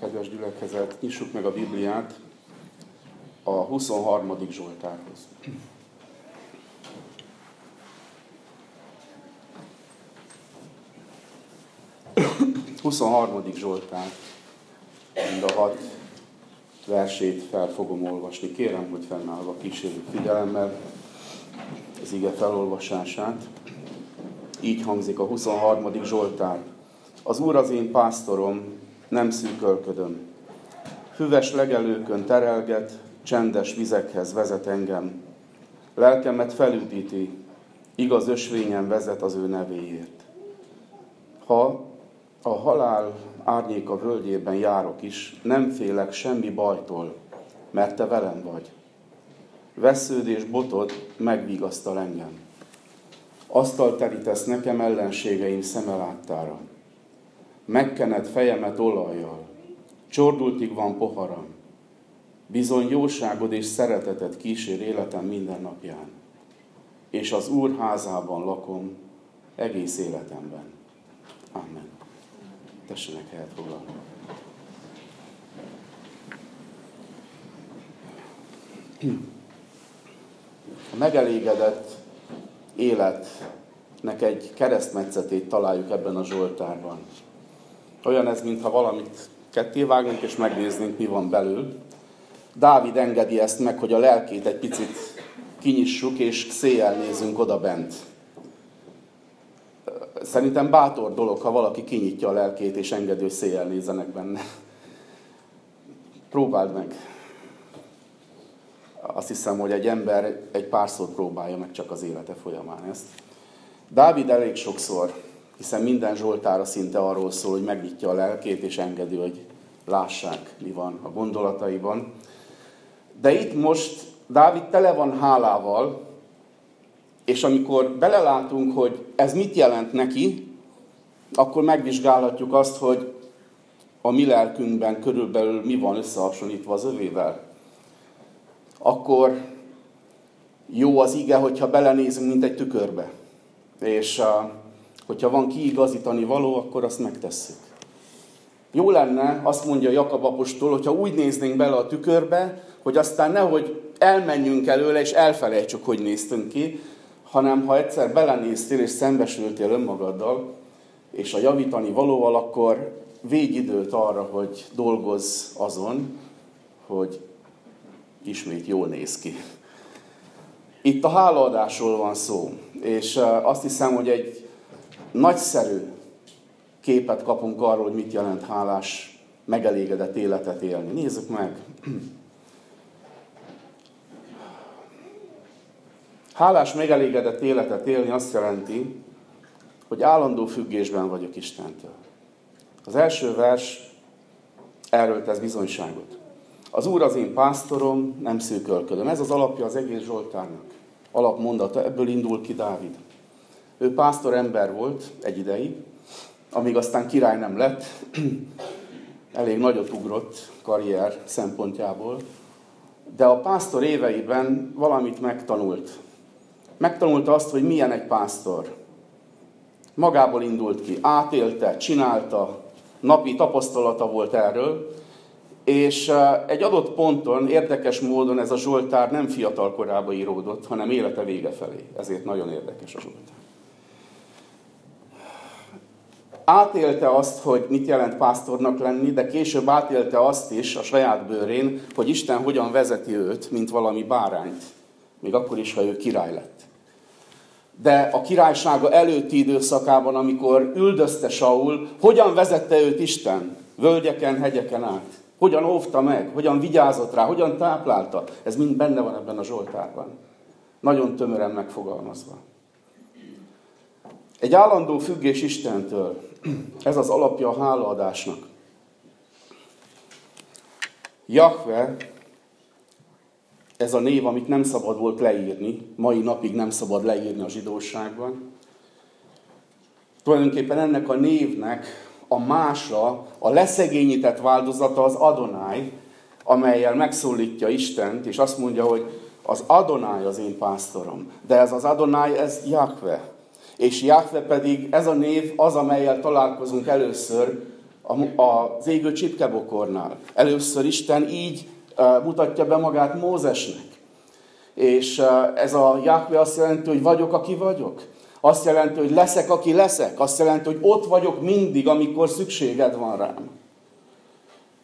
Kedves gyülekezet, nyissuk meg a Bibliát a 23. Zsoltárhoz. 23. Zsoltár, mind a hat versét fel fogom olvasni. Kérem, hogy fennállva kísérjük figyelemmel az ige felolvasását. Így hangzik a 23. Zsoltár. Az Úr az én pásztorom, nem szűkölködöm. Füves legelőkön terelget, csendes vizekhez vezet engem. Lelkemet felüdíti, igaz ösvényen vezet az ő nevéért. Ha a halál árnyéka völgyében járok is, nem félek semmi bajtól, mert te velem vagy. Vesződ és botod megvigasztal engem. Asztal terítesz nekem ellenségeim szeme láttára. Megkened fejemet olajjal. Csordultig van poharam. Bizony jóságod és szeretetet kísér életem minden napján. És az Úr házában lakom egész életemben. Amen. Tessenek helyet foglalni. A megelégedett életnek egy keresztmetszetét találjuk ebben a Zsoltárban. Olyan ez, mintha valamit ketté vágnunk, és megnéznénk, mi van belül. Dávid engedi ezt meg, hogy a lelkét egy picit kinyissuk, és széjjel nézünk oda bent. Szerintem bátor dolog, ha valaki kinyitja a lelkét, és engedő széjjel nézzenek benne. Próbáld meg. Azt hiszem, hogy egy ember egy párszor próbálja meg csak az élete folyamán ezt. Dávid elég sokszor, hiszen minden Zsoltára szinte arról szól, hogy megnyitja a lelkét, és engedi, hogy lássák, mi van a gondolataiban. De itt most Dávid tele van hálával, és amikor belelátunk, hogy ez mit jelent neki, akkor megvizsgálhatjuk azt, hogy a mi lelkünkben körülbelül mi van összehasonlítva az övével. Akkor jó az ige, hogyha belenézünk, mint egy tükörbe. És hogyha van kiigazítani való, akkor azt megtesszük. Jó lenne, azt mondja Jakab apostol, hogyha úgy néznénk bele a tükörbe, hogy aztán nehogy elmenjünk előle, és elfelejtsük, hogy néztünk ki, hanem ha egyszer belenéztél és szembesültél önmagaddal, és a javítani valóval, akkor végidőt arra, hogy dolgozz azon, hogy ismét jól néz ki. Itt a hálaadásról van szó, és azt hiszem, hogy egy nagyszerű képet kapunk arról, hogy mit jelent hálás, megelégedett életet élni. Nézzük meg! Hálás, megelégedett életet élni azt jelenti, hogy állandó függésben vagyok Istentől. Az első vers erről tesz bizonyságot. Az Úr az én pásztorom, nem szűkölködöm. Ez az alapja az egész Zsoltárnak. Alapmondata, ebből indul ki Dávid. Ő pásztor ember volt egy ideig, amíg aztán király nem lett, elég nagyot ugrott karrier szempontjából, de a pásztor éveiben valamit megtanult megtanulta azt, hogy milyen egy pásztor. Magából indult ki, átélte, csinálta, napi tapasztalata volt erről, és egy adott ponton, érdekes módon ez a Zsoltár nem fiatal korába íródott, hanem élete vége felé. Ezért nagyon érdekes a Zsoltár. Átélte azt, hogy mit jelent pásztornak lenni, de később átélte azt is a saját bőrén, hogy Isten hogyan vezeti őt, mint valami bárányt. Még akkor is, ha ő király lett de a királysága előtti időszakában, amikor üldözte Saul, hogyan vezette őt Isten? Völgyeken, hegyeken át. Hogyan óvta meg, hogyan vigyázott rá, hogyan táplálta. Ez mind benne van ebben a Zsoltárban. Nagyon tömören megfogalmazva. Egy állandó függés Istentől. Ez az alapja a hálaadásnak. Jahve ez a név, amit nem szabad volt leírni, mai napig nem szabad leírni a zsidóságban. Tulajdonképpen ennek a névnek a mása, a leszegényített változata az Adonai, amelyel megszólítja Istent, és azt mondja, hogy az Adonai az én pásztorom. De ez az Adonai, ez Jahve. És Jahve pedig, ez a név az, amelyel találkozunk először az égő csipkebokornál. Először Isten így mutatja be magát Mózesnek. És ez a Jahve azt jelenti, hogy vagyok, aki vagyok. Azt jelenti, hogy leszek, aki leszek. Azt jelenti, hogy ott vagyok mindig, amikor szükséged van rám.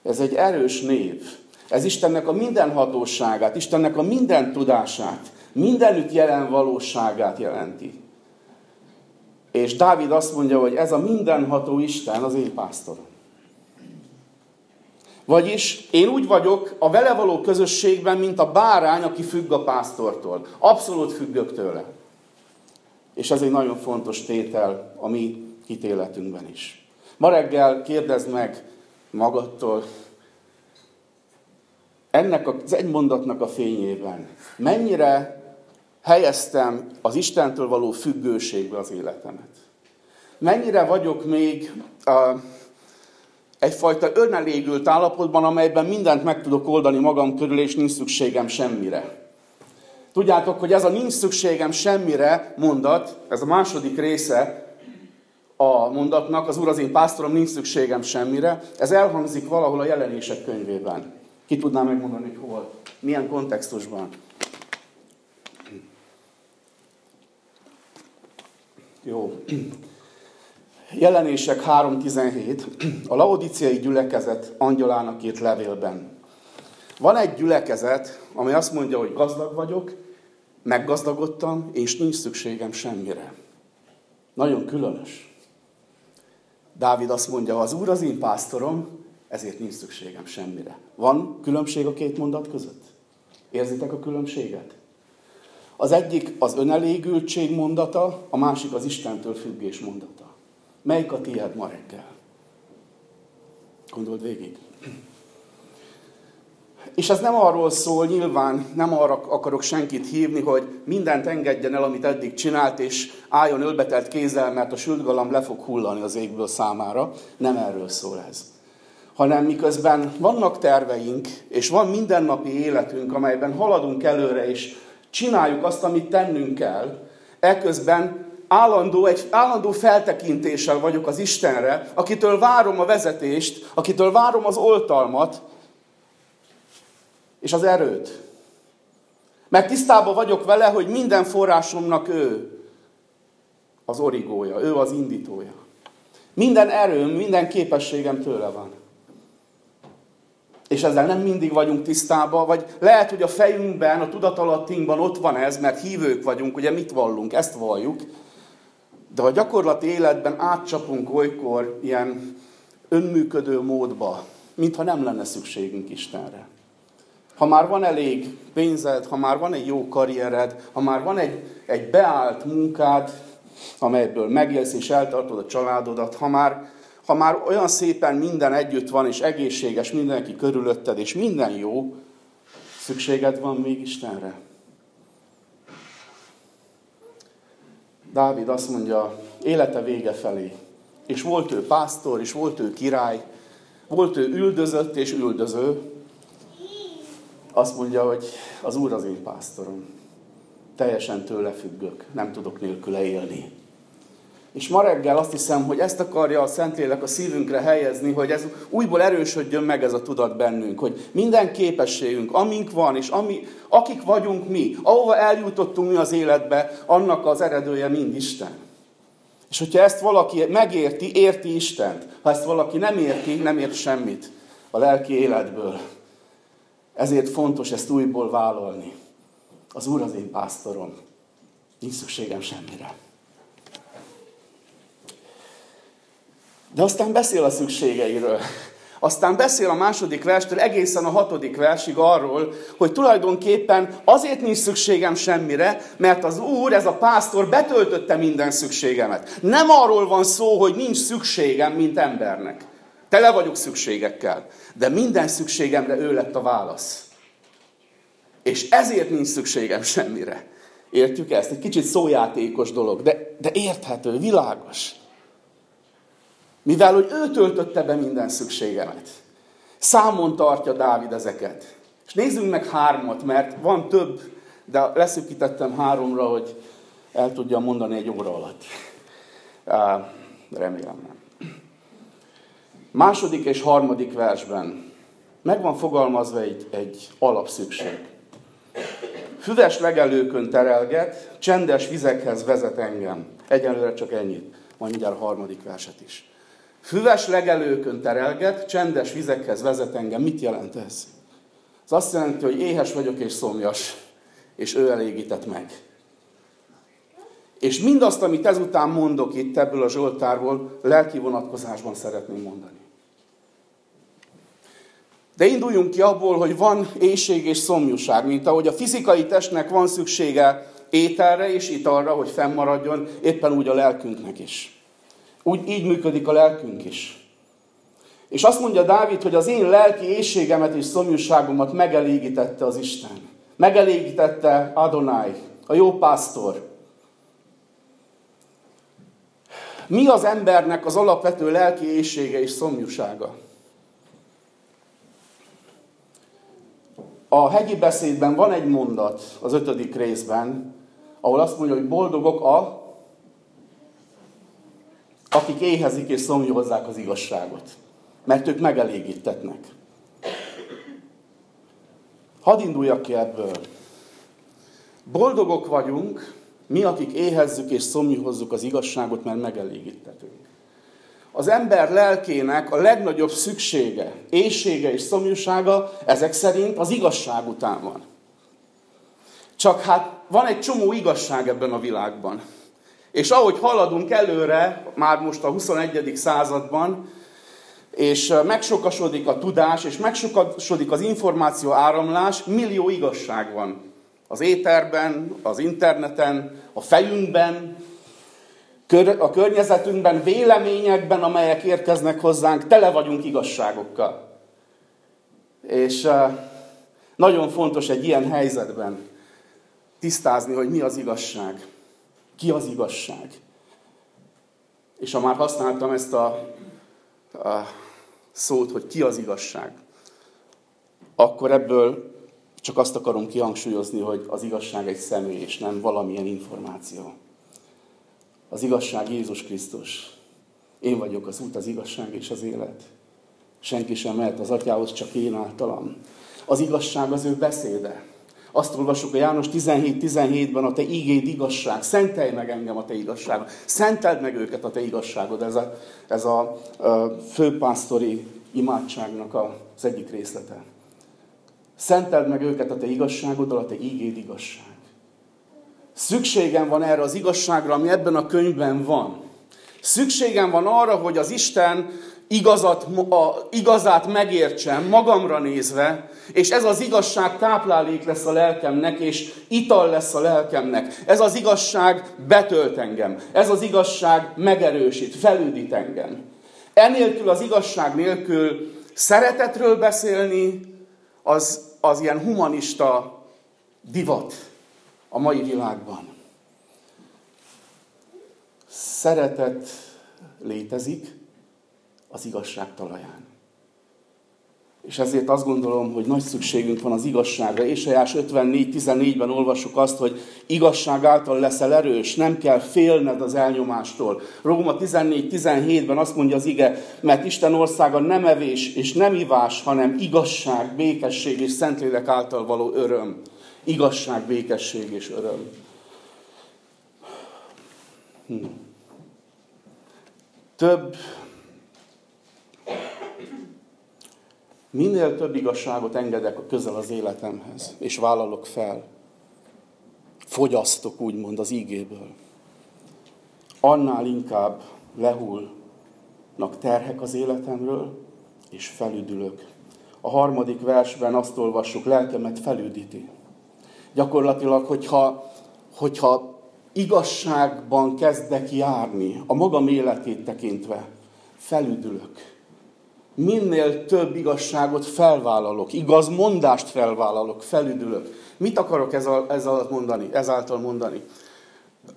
Ez egy erős név. Ez Istennek a mindenhatóságát, Istennek a minden tudását, mindenütt jelen valóságát jelenti. És Dávid azt mondja, hogy ez a mindenható Isten az én pásztorom. Vagyis én úgy vagyok a vele való közösségben, mint a bárány, aki függ a pásztortól. Abszolút függök tőle. És ez egy nagyon fontos tétel a mi hitéletünkben is. Ma reggel kérdezd meg magadtól, ennek az egy mondatnak a fényében mennyire helyeztem az Istentől való függőségbe az életemet? Mennyire vagyok még uh, egyfajta önelégült állapotban, amelyben mindent meg tudok oldani magam körül, és nincs szükségem semmire? Tudjátok, hogy ez a nincs szükségem semmire mondat, ez a második része a mondatnak, az Úr az én pásztorom, nincs szükségem semmire, ez elhangzik valahol a jelenések könyvében. Ki tudná megmondani, hogy hol? Milyen kontextusban? Jó. Jelenések 3.17. A laodiciai gyülekezet angyalának írt levélben. Van egy gyülekezet, amely azt mondja, hogy gazdag vagyok, meggazdagodtam, és nincs szükségem semmire. Nagyon különös. Dávid azt mondja, az Úr az én pásztorom, ezért nincs szükségem semmire. Van különbség a két mondat között? Érzitek a különbséget? Az egyik az önelégültség mondata, a másik az Istentől függés mondata. Melyik a tiéd ma reggel? Gondold végig. És ez nem arról szól, nyilván nem arra akarok senkit hívni, hogy mindent engedjen el, amit eddig csinált, és álljon ölbetelt kézzel, mert a sült galamb le fog hullani az égből számára. Nem erről szól ez. Hanem miközben vannak terveink, és van mindennapi életünk, amelyben haladunk előre, és csináljuk azt, amit tennünk kell, eközben állandó, egy állandó feltekintéssel vagyok az Istenre, akitől várom a vezetést, akitől várom az oltalmat, és az erőt. Mert tisztában vagyok vele, hogy minden forrásomnak ő az origója, ő az indítója. Minden erőm, minden képességem tőle van. És ezzel nem mindig vagyunk tisztában, vagy lehet, hogy a fejünkben, a tudatalattinkban ott van ez, mert hívők vagyunk, ugye mit vallunk, ezt valljuk, de a gyakorlati életben átcsapunk olykor ilyen önműködő módba, mintha nem lenne szükségünk Istenre. Ha már van elég pénzed, ha már van egy jó karriered, ha már van egy, egy beállt munkád, amelyből megélsz és eltartod a családodat, ha már, ha már olyan szépen minden együtt van, és egészséges mindenki körülötted, és minden jó, szükséged van még Istenre? Dávid azt mondja, élete vége felé. És volt ő pásztor, és volt ő király, volt ő üldözött és üldöző, azt mondja, hogy az Úr az én pásztorom. Teljesen tőle függök, nem tudok nélküle élni. És ma reggel azt hiszem, hogy ezt akarja a Szentlélek a szívünkre helyezni, hogy ez újból erősödjön meg ez a tudat bennünk, hogy minden képességünk, amink van, és ami, akik vagyunk mi, ahova eljutottunk mi az életbe, annak az eredője mind Isten. És hogyha ezt valaki megérti, érti Istent. Ha ezt valaki nem érti, nem ért semmit a lelki életből. Ezért fontos ezt újból vállalni. Az Úr az én pásztorom. Nincs szükségem semmire. De aztán beszél a szükségeiről. Aztán beszél a második verstől egészen a hatodik versig arról, hogy tulajdonképpen azért nincs szükségem semmire, mert az Úr, ez a pásztor betöltötte minden szükségemet. Nem arról van szó, hogy nincs szükségem, mint embernek. Tele vagyok szükségekkel, de minden szükségemre ő lett a válasz. És ezért nincs szükségem semmire. Értjük ezt? Egy kicsit szójátékos dolog, de, de érthető, világos. Mivel, hogy ő töltötte be minden szükségemet. Számon tartja Dávid ezeket. És nézzünk meg hármat, mert van több, de leszűkítettem háromra, hogy el tudja mondani egy óra alatt. Remélem nem. Második és harmadik versben meg van fogalmazva egy, egy alapszükség. Füves legelőkön terelget, csendes vizekhez vezet engem. Egyelőre csak ennyit, majd mindjárt a harmadik verset is. Füves legelőkön terelget, csendes vizekhez vezet engem. Mit jelent ez? Ez azt jelenti, hogy éhes vagyok és szomjas, és ő elégített meg. És mindazt, amit ezután mondok itt ebből a Zsoltárból, lelki vonatkozásban szeretném mondani. De induljunk ki abból, hogy van éjség és szomjúság, mint ahogy a fizikai testnek van szüksége ételre és italra, hogy fennmaradjon, éppen úgy a lelkünknek is. Úgy így működik a lelkünk is. És azt mondja Dávid, hogy az én lelki éjségemet és szomjúságomat megelégítette az Isten. Megelégítette Adonai, a jó pásztor. Mi az embernek az alapvető lelki éjsége és szomjúsága? A hegyi beszédben van egy mondat az ötödik részben, ahol azt mondja, hogy boldogok a, akik éhezik és szomjózzák az igazságot. Mert ők megelégítetnek. Hadd induljak ki ebből. Boldogok vagyunk, mi, akik éhezzük és szomjúhozzuk az igazságot, mert megelégítetünk. Az ember lelkének a legnagyobb szüksége, éjsége és szomjúsága ezek szerint az igazság után van. Csak hát van egy csomó igazság ebben a világban. És ahogy haladunk előre, már most a 21. században, és megsokasodik a tudás, és megsokasodik az információ áramlás, millió igazság van. Az éterben, az interneten, a fejünkben, a környezetünkben, véleményekben, amelyek érkeznek hozzánk, tele vagyunk igazságokkal. És nagyon fontos egy ilyen helyzetben tisztázni, hogy mi az igazság. Ki az igazság. És ha már használtam ezt a, a szót, hogy ki az igazság, akkor ebből csak azt akarom kihangsúlyozni, hogy az igazság egy személy, és nem valamilyen információ. Az igazság Jézus Krisztus. Én vagyok az út, az igazság és az élet. Senki sem mehet az atyához, csak én általam. Az igazság az ő beszéde. Azt olvassuk a János 17-17-ben, a te ígéd igazság. Szentelj meg engem a te igazságod. Szenteld meg őket a te igazságod. Ez a, ez a, a főpásztori imádságnak az egyik részlete. Szenteld meg őket a te igazságoddal, a te ígéd igazság. Szükségem van erre az igazságra, ami ebben a könyvben van. Szükségem van arra, hogy az Isten igazat, a, igazát megértsem magamra nézve, és ez az igazság táplálék lesz a lelkemnek, és ital lesz a lelkemnek. Ez az igazság betölt engem. Ez az igazság megerősít, felüdít engem. Enélkül az igazság nélkül szeretetről beszélni, az, az ilyen humanista divat a mai világban. Szeretet létezik az igazság talaján. És ezért azt gondolom, hogy nagy szükségünk van az igazságra. Ésajász 54.14-ben olvassuk azt, hogy igazság által leszel erős, nem kell félned az elnyomástól. Róma 14.17-ben azt mondja az ige, mert Isten országa nem evés és nem ivás, hanem igazság, békesség és szentlélek által való öröm. Igazság, békesség és öröm. Hm. Több Minél több igazságot engedek a közel az életemhez, és vállalok fel, fogyasztok úgymond az ígéből, annál inkább lehulnak terhek az életemről, és felüdülök. A harmadik versben azt olvassuk, lelkemet felüdíti. Gyakorlatilag, hogyha, hogyha igazságban kezdek járni, a magam életét tekintve, felüdülök minél több igazságot felvállalok, igaz mondást felvállalok, felüdülök. Mit akarok ez, ez alatt mondani, ezáltal mondani?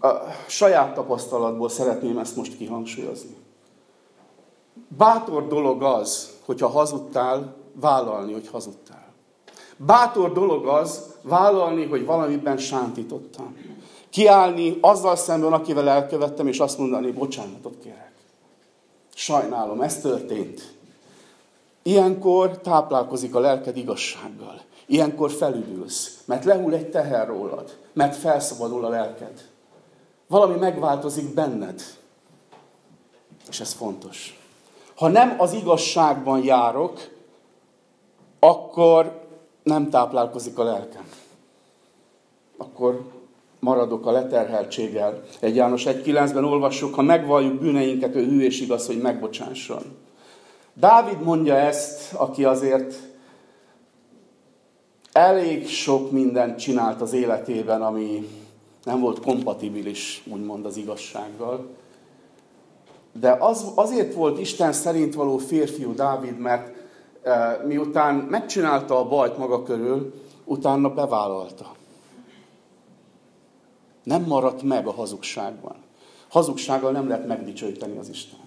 A saját tapasztalatból szeretném ezt most kihangsúlyozni. Bátor dolog az, hogyha hazudtál, vállalni, hogy hazudtál. Bátor dolog az, vállalni, hogy valamiben sántítottam. Kiállni azzal szemben, akivel elkövettem, és azt mondani, bocsánatot kérek. Sajnálom, ez történt Ilyenkor táplálkozik a lelked igazsággal. Ilyenkor felüdülsz, mert lehull egy teher rólad, mert felszabadul a lelked. Valami megváltozik benned. És ez fontos. Ha nem az igazságban járok, akkor nem táplálkozik a lelkem. Akkor maradok a leterheltséggel. Egy János 1.9-ben olvassuk, ha megvalljuk bűneinket, ő hű és igaz, hogy megbocsásson. Dávid mondja ezt, aki azért elég sok mindent csinált az életében, ami nem volt kompatibilis, úgymond az igazsággal. De az, azért volt Isten szerint való férfiú Dávid, mert e, miután megcsinálta a bajt maga körül, utána bevállalta. Nem maradt meg a hazugságban. Hazugsággal nem lehet megdicsőíteni az Istent.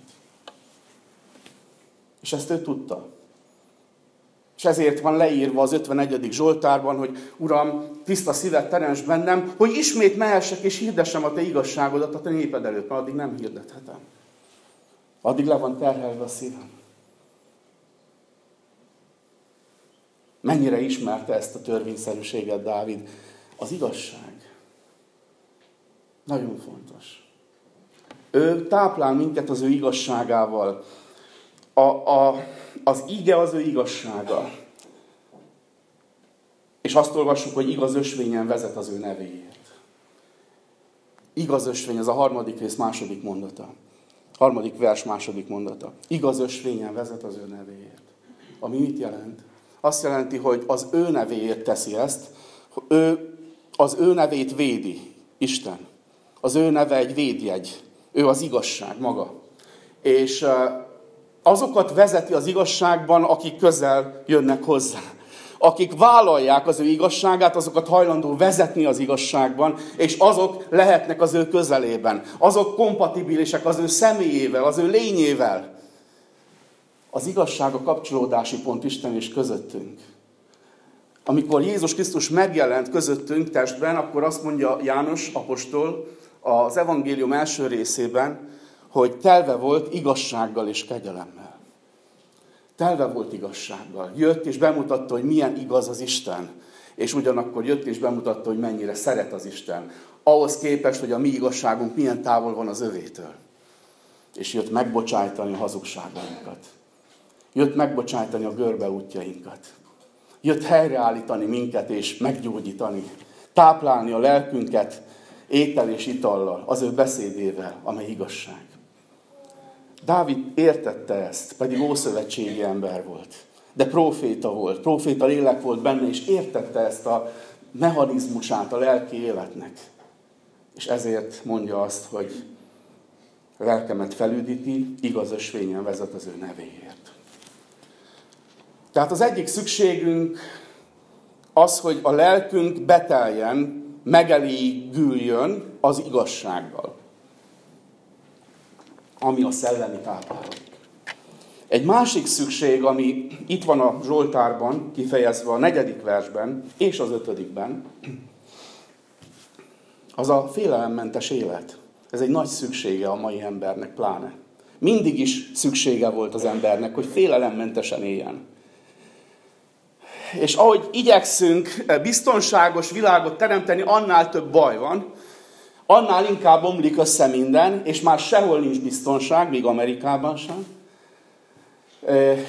És ezt ő tudta. És ezért van leírva az 51. Zsoltárban, hogy Uram, tiszta szívet teremts bennem, hogy ismét mehessek és hirdessem a te igazságodat a te néped előtt, mert addig nem hirdethetem. Addig le van terhelve a szívem. Mennyire ismerte ezt a törvényszerűséget Dávid? Az igazság. Nagyon fontos. Ő táplál minket az ő igazságával. A, a, az ige az ő igazsága. És azt olvassuk, hogy igaz ösvényen vezet az ő nevéért. Igaz ösvény, az a harmadik rész második mondata. Harmadik vers második mondata. Igaz ösvényen vezet az ő nevéért. Ami mit jelent? Azt jelenti, hogy az ő nevéért teszi ezt, ő az ő nevét védi, Isten. Az ő neve egy védjegy. Ő az igazság maga. És azokat vezeti az igazságban, akik közel jönnek hozzá. Akik vállalják az ő igazságát, azokat hajlandó vezetni az igazságban, és azok lehetnek az ő közelében. Azok kompatibilisek az ő személyével, az ő lényével. Az igazság a kapcsolódási pont Isten és közöttünk. Amikor Jézus Krisztus megjelent közöttünk testben, akkor azt mondja János apostol az evangélium első részében, hogy telve volt igazsággal és kegyelemmel. Telve volt igazsággal. Jött és bemutatta, hogy milyen igaz az Isten. És ugyanakkor jött és bemutatta, hogy mennyire szeret az Isten. Ahhoz képest, hogy a mi igazságunk milyen távol van az övétől. És jött megbocsájtani a hazugságainkat. Jött megbocsájtani a görbe útjainkat. Jött helyreállítani minket és meggyógyítani. Táplálni a lelkünket étel és itallal, az ő beszédével, amely igazság. Dávid értette ezt, pedig ószövetségi ember volt. De proféta volt, proféta lélek volt benne, és értette ezt a mechanizmusát a lelki életnek. És ezért mondja azt, hogy lelkemet felüdíti, igaz ösvényen vezet az ő nevéért. Tehát az egyik szükségünk az, hogy a lelkünk beteljen, megelégüljön az igazsággal ami a szellemi táplálék. Egy másik szükség, ami itt van a Zsoltárban, kifejezve a negyedik versben és az ötödikben, az a félelemmentes élet. Ez egy nagy szüksége a mai embernek pláne. Mindig is szüksége volt az embernek, hogy félelemmentesen éljen. És ahogy igyekszünk biztonságos világot teremteni, annál több baj van, annál inkább omlik össze minden, és már sehol nincs biztonság, még Amerikában sem,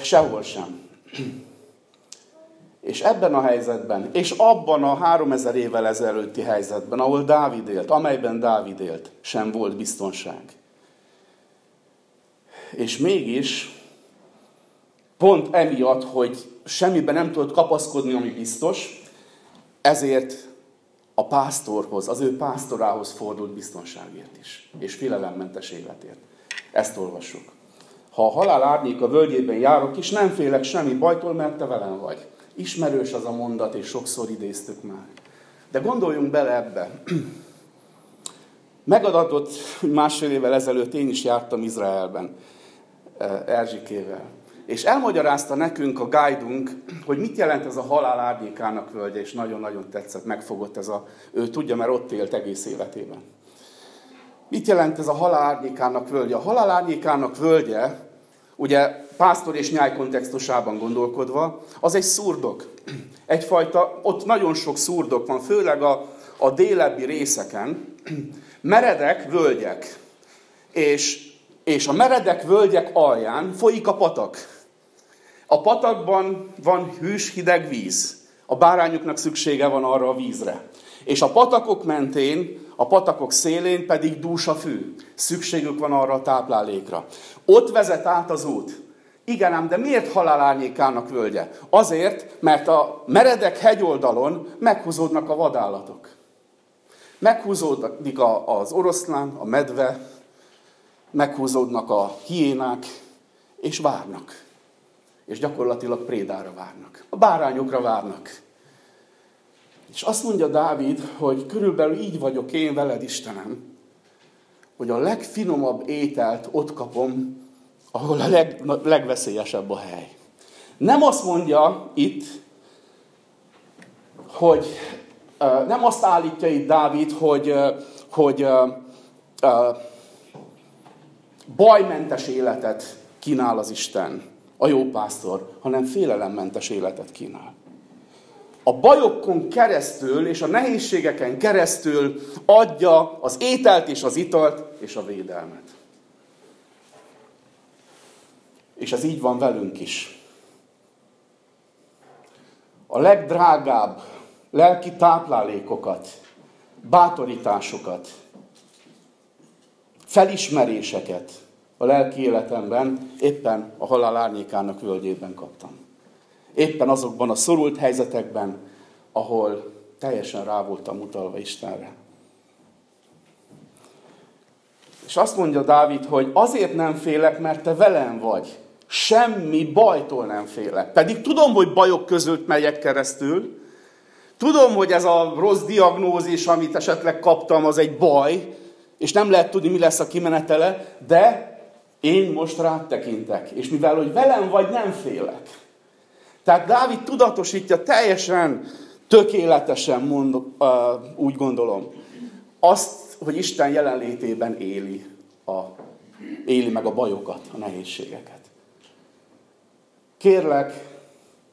sehol sem. És ebben a helyzetben, és abban a három ezer évvel ezelőtti helyzetben, ahol Dávid élt, amelyben Dávid élt, sem volt biztonság. És mégis, pont emiatt, hogy semmiben nem tudott kapaszkodni, ami biztos, ezért a pásztorhoz, az ő pásztorához fordult biztonságért is, és félelemmentes életért. Ezt olvassuk. Ha a halál a völgyében járok is, nem félek semmi bajtól, mert te velem vagy. Ismerős az a mondat, és sokszor idéztük már. De gondoljunk bele ebbe. Megadatott, hogy másfél évvel ezelőtt én is jártam Izraelben, eh, Erzsikével. És elmagyarázta nekünk a guidunk, hogy mit jelent ez a halál árnyékának völgye, és nagyon-nagyon tetszett, megfogott ez a, ő tudja, mert ott élt egész életében. Mit jelent ez a halál árnyékának völgye? A halál árnyékának völgye, ugye pásztor és nyáj kontextusában gondolkodva, az egy szurdok. Egyfajta, ott nagyon sok szurdok van, főleg a, a délebbi részeken, meredek völgyek. És, és a meredek völgyek alján folyik a patak. A patakban van hűs, hideg víz. A bárányoknak szüksége van arra a vízre. És a patakok mentén, a patakok szélén pedig dús a fű. Szükségük van arra a táplálékra. Ott vezet át az út. Igen ám, de miért halálárnyékának völgye? Azért, mert a meredek hegyoldalon meghúzódnak a vadállatok. Meghúzódik az oroszlán, a medve, meghúzódnak a hiénák, és várnak. És gyakorlatilag prédára várnak. A bárányokra várnak. És azt mondja Dávid, hogy körülbelül így vagyok én veled, Istenem, hogy a legfinomabb ételt ott kapom, ahol a leg, legveszélyesebb a hely. Nem azt mondja itt, hogy nem azt állítja itt Dávid, hogy, hogy bajmentes életet kínál az Isten, a jó pásztor, hanem félelemmentes életet kínál. A bajokon keresztül és a nehézségeken keresztül adja az ételt és az italt és a védelmet. És ez így van velünk is. A legdrágább lelki táplálékokat, bátorításokat, felismeréseket a lelki életemben éppen a halál árnyékának völgyében kaptam. Éppen azokban a szorult helyzetekben, ahol teljesen rá voltam utalva Istenre. És azt mondja Dávid, hogy azért nem félek, mert te velem vagy. Semmi bajtól nem félek. Pedig tudom, hogy bajok között megyek keresztül. Tudom, hogy ez a rossz diagnózis, amit esetleg kaptam, az egy baj, és nem lehet tudni, mi lesz a kimenetele, de én most rád tekintek. És mivel, hogy velem vagy, nem félek. Tehát Dávid tudatosítja teljesen, tökéletesen, mond, uh, úgy gondolom, azt, hogy Isten jelenlétében éli, a, éli meg a bajokat, a nehézségeket. Kérlek,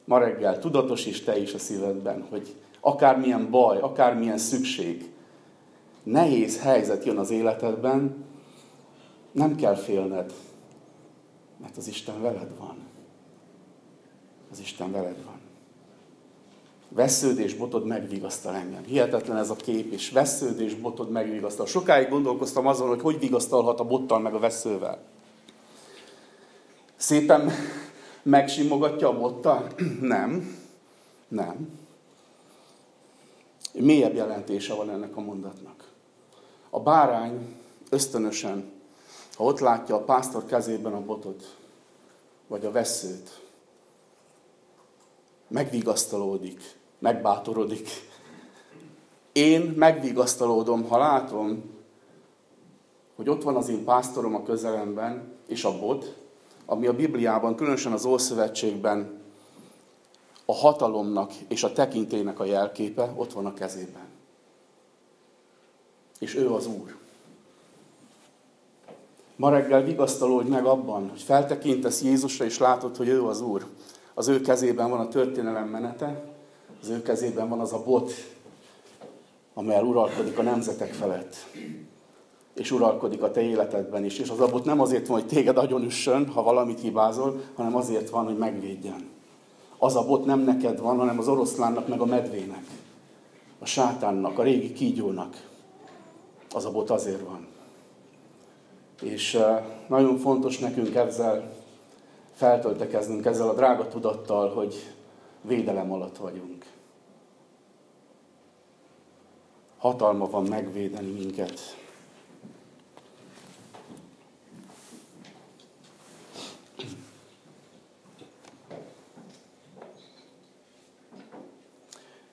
ma reggel tudatosíts te is a szívedben, hogy akármilyen baj, akármilyen szükség, nehéz helyzet jön az életedben, nem kell félned, mert az Isten veled van. Az Isten veled van. Vesződés botod megvigasztal engem. Hihetetlen ez a kép, és vesződés botod megvigasztal. Sokáig gondolkoztam azon, hogy hogy vigasztalhat a bottal meg a veszővel. Szépen megsimogatja a bottal? Nem. Nem. Mélyebb jelentése van ennek a mondatnak. A bárány ösztönösen, ha ott látja a pásztor kezében a botot, vagy a veszőt, megvigasztalódik, megbátorodik. Én megvigasztalódom, ha látom, hogy ott van az én pásztorom a közelemben, és a bot, ami a Bibliában, különösen az Ószövetségben a hatalomnak és a tekintének a jelképe ott van a kezében. És ő az Úr. Ma reggel vigasztalódj meg abban, hogy feltekintesz Jézusra, és látod, hogy ő az Úr. Az ő kezében van a történelem menete, az ő kezében van az a bot, amelyel uralkodik a nemzetek felett. És uralkodik a te életedben is. És az abot nem azért van, hogy téged agyon üssön, ha valamit hibázol, hanem azért van, hogy megvédjen. Az a bot nem neked van, hanem az oroszlánnak, meg a medvének. A sátánnak, a régi kígyónak. Az a bot azért van. És nagyon fontos nekünk ezzel feltöltekeznünk, ezzel a drága tudattal, hogy védelem alatt vagyunk. Hatalma van megvédeni minket.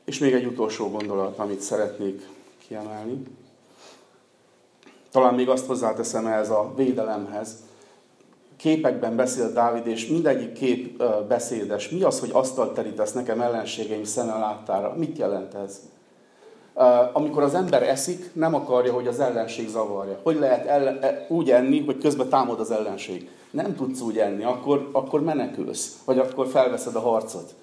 És még egy utolsó gondolat, amit szeretnék kiemelni. Talán még azt hozzáteszem ehhez a védelemhez. Képekben beszél Dávid, és mindegyik kép beszédes. Mi az, hogy asztalt terítesz nekem ellenségeim szeme láttára? Mit jelent ez? amikor az ember eszik, nem akarja, hogy az ellenség zavarja. Hogy lehet ellen, e, úgy enni, hogy közben támad az ellenség? Nem tudsz úgy enni, akkor, akkor menekülsz, vagy akkor felveszed a harcot.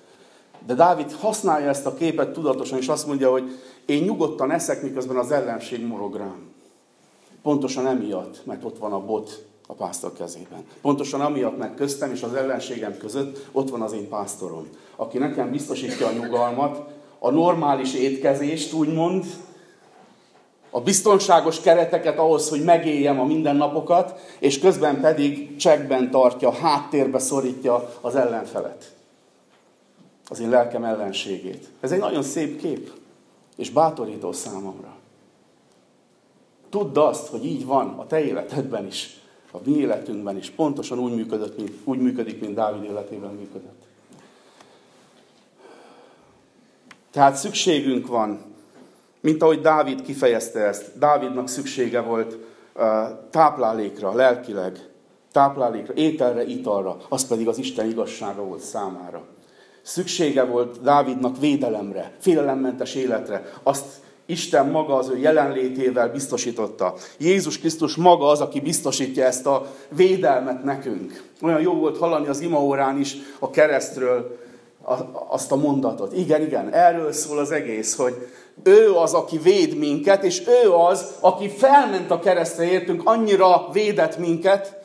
De Dávid használja ezt a képet tudatosan, és azt mondja, hogy én nyugodtan eszek, miközben az ellenség morog rám. Pontosan emiatt, mert ott van a bot a pásztor kezében. Pontosan amiatt, mert köztem és az ellenségem között ott van az én pásztorom, aki nekem biztosítja a nyugalmat, a normális étkezést, úgymond, a biztonságos kereteket ahhoz, hogy megéljem a mindennapokat, és közben pedig csekben tartja, háttérbe szorítja az ellenfelet. Az én lelkem ellenségét. Ez egy nagyon szép kép, és bátorító számomra. Tudd azt, hogy így van a te életedben is, a mi életünkben is. Pontosan úgy, működött, mint, úgy működik, mint Dávid életében működött. Tehát szükségünk van, mint ahogy Dávid kifejezte ezt. Dávidnak szüksége volt táplálékra, lelkileg, táplálékra, ételre, italra, az pedig az Isten igazsága volt számára. Szüksége volt Dávidnak védelemre, félelemmentes életre. Azt Isten maga az ő jelenlétével biztosította. Jézus Krisztus maga az, aki biztosítja ezt a védelmet nekünk. Olyan jó volt hallani az imaórán is a keresztről, azt a mondatot. Igen, igen, erről szól az egész, hogy ő az, aki véd minket, és ő az, aki felment a keresztre értünk, annyira védett minket,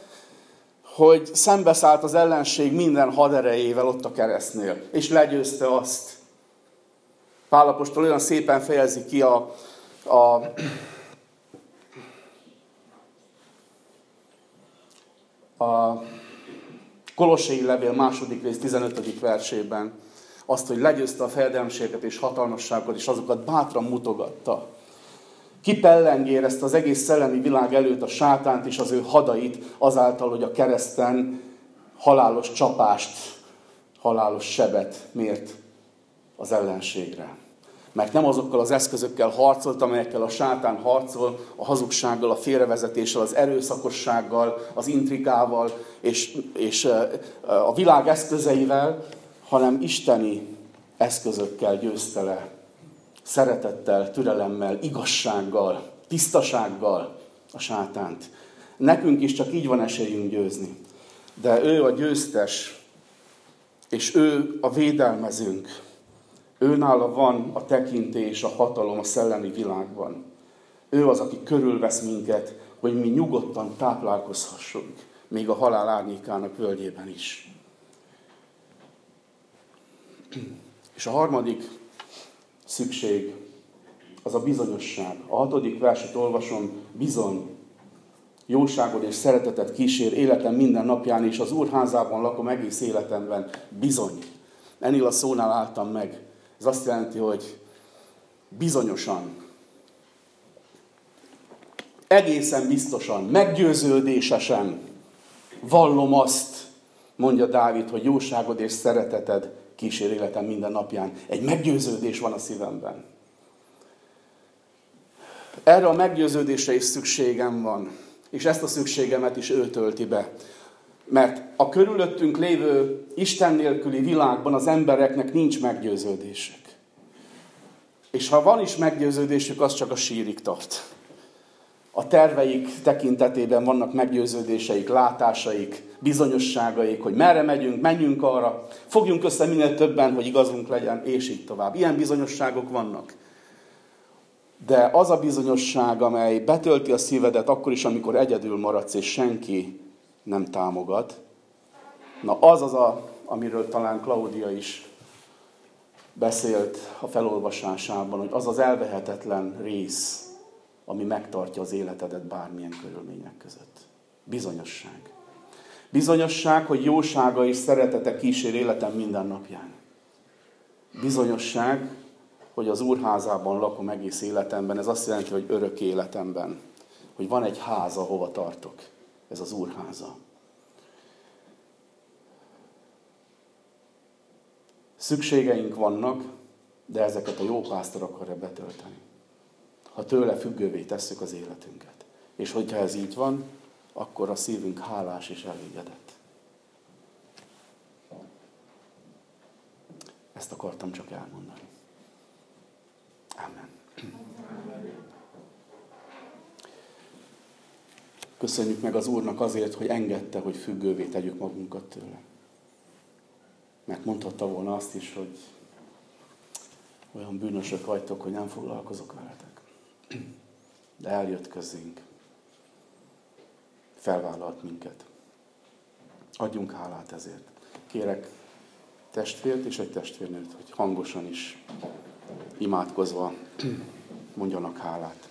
hogy szembeszállt az ellenség minden haderejével ott a keresztnél, és legyőzte azt. Pálapostól olyan szépen fejezi ki a, a a Kolossai levél második rész 15. versében azt, hogy legyőzte a fejedelmséget és hatalmasságot, és azokat bátran mutogatta. Kipellengér ezt az egész szellemi világ előtt a sátánt és az ő hadait azáltal, hogy a kereszten halálos csapást, halálos sebet mért az ellenségre. Mert nem azokkal az eszközökkel harcolt, amelyekkel a sátán harcol, a hazugsággal, a félrevezetéssel, az erőszakossággal, az intrigával és, és a világ eszközeivel, hanem isteni eszközökkel győzte le. Szeretettel, türelemmel, igazsággal, tisztasággal a sátánt. Nekünk is csak így van esélyünk győzni. De ő a győztes, és ő a védelmezünk. Őnála van a tekintés, a hatalom a szellemi világban. Ő az, aki körülvesz minket, hogy mi nyugodtan táplálkozhassunk, még a halál árnyékának völgyében is. És a harmadik szükség az a bizonyosság. A hatodik verset olvasom, bizony, jóságod és szeretetet kísér életem minden napján, és az úrházában lakom egész életemben. Bizony. Ennél a szónál álltam meg. Ez azt jelenti, hogy bizonyosan, egészen biztosan, meggyőződésesen vallom azt, mondja Dávid, hogy jóságod és szereteted kísér életem minden napján. Egy meggyőződés van a szívemben. Erre a meggyőződésre is szükségem van. És ezt a szükségemet is ő tölti be. Mert a körülöttünk lévő Isten nélküli világban az embereknek nincs meggyőződésük. És ha van is meggyőződésük, az csak a sírig tart. A terveik tekintetében vannak meggyőződéseik, látásaik, bizonyosságaik, hogy merre megyünk, menjünk arra, fogjunk össze minél többen, hogy igazunk legyen, és így tovább. Ilyen bizonyosságok vannak. De az a bizonyosság, amely betölti a szívedet akkor is, amikor egyedül maradsz, és senki nem támogat. Na az az, a, amiről talán Klaudia is beszélt a felolvasásában, hogy az az elvehetetlen rész, ami megtartja az életedet bármilyen körülmények között. Bizonyosság. Bizonyosság, hogy jósága és szeretete kísér életem minden napján. Bizonyosság, hogy az úrházában lakom egész életemben, ez azt jelenti, hogy örök életemben. Hogy van egy háza, hova tartok ez az úrháza. Szükségeink vannak, de ezeket a jó pásztor akarja betölteni. Ha tőle függővé tesszük az életünket. És hogyha ez így van, akkor a szívünk hálás és elégedett. Ezt akartam csak elmondani. Amen. Köszönjük meg az Úrnak azért, hogy engedte, hogy függővé tegyük magunkat tőle. Mert mondhatta volna azt is, hogy olyan bűnösök vagytok, hogy nem foglalkozok veletek. De eljött közénk. Felvállalt minket. Adjunk hálát ezért. Kérek testvért és egy testvérnőt, hogy hangosan is imádkozva mondjanak hálát.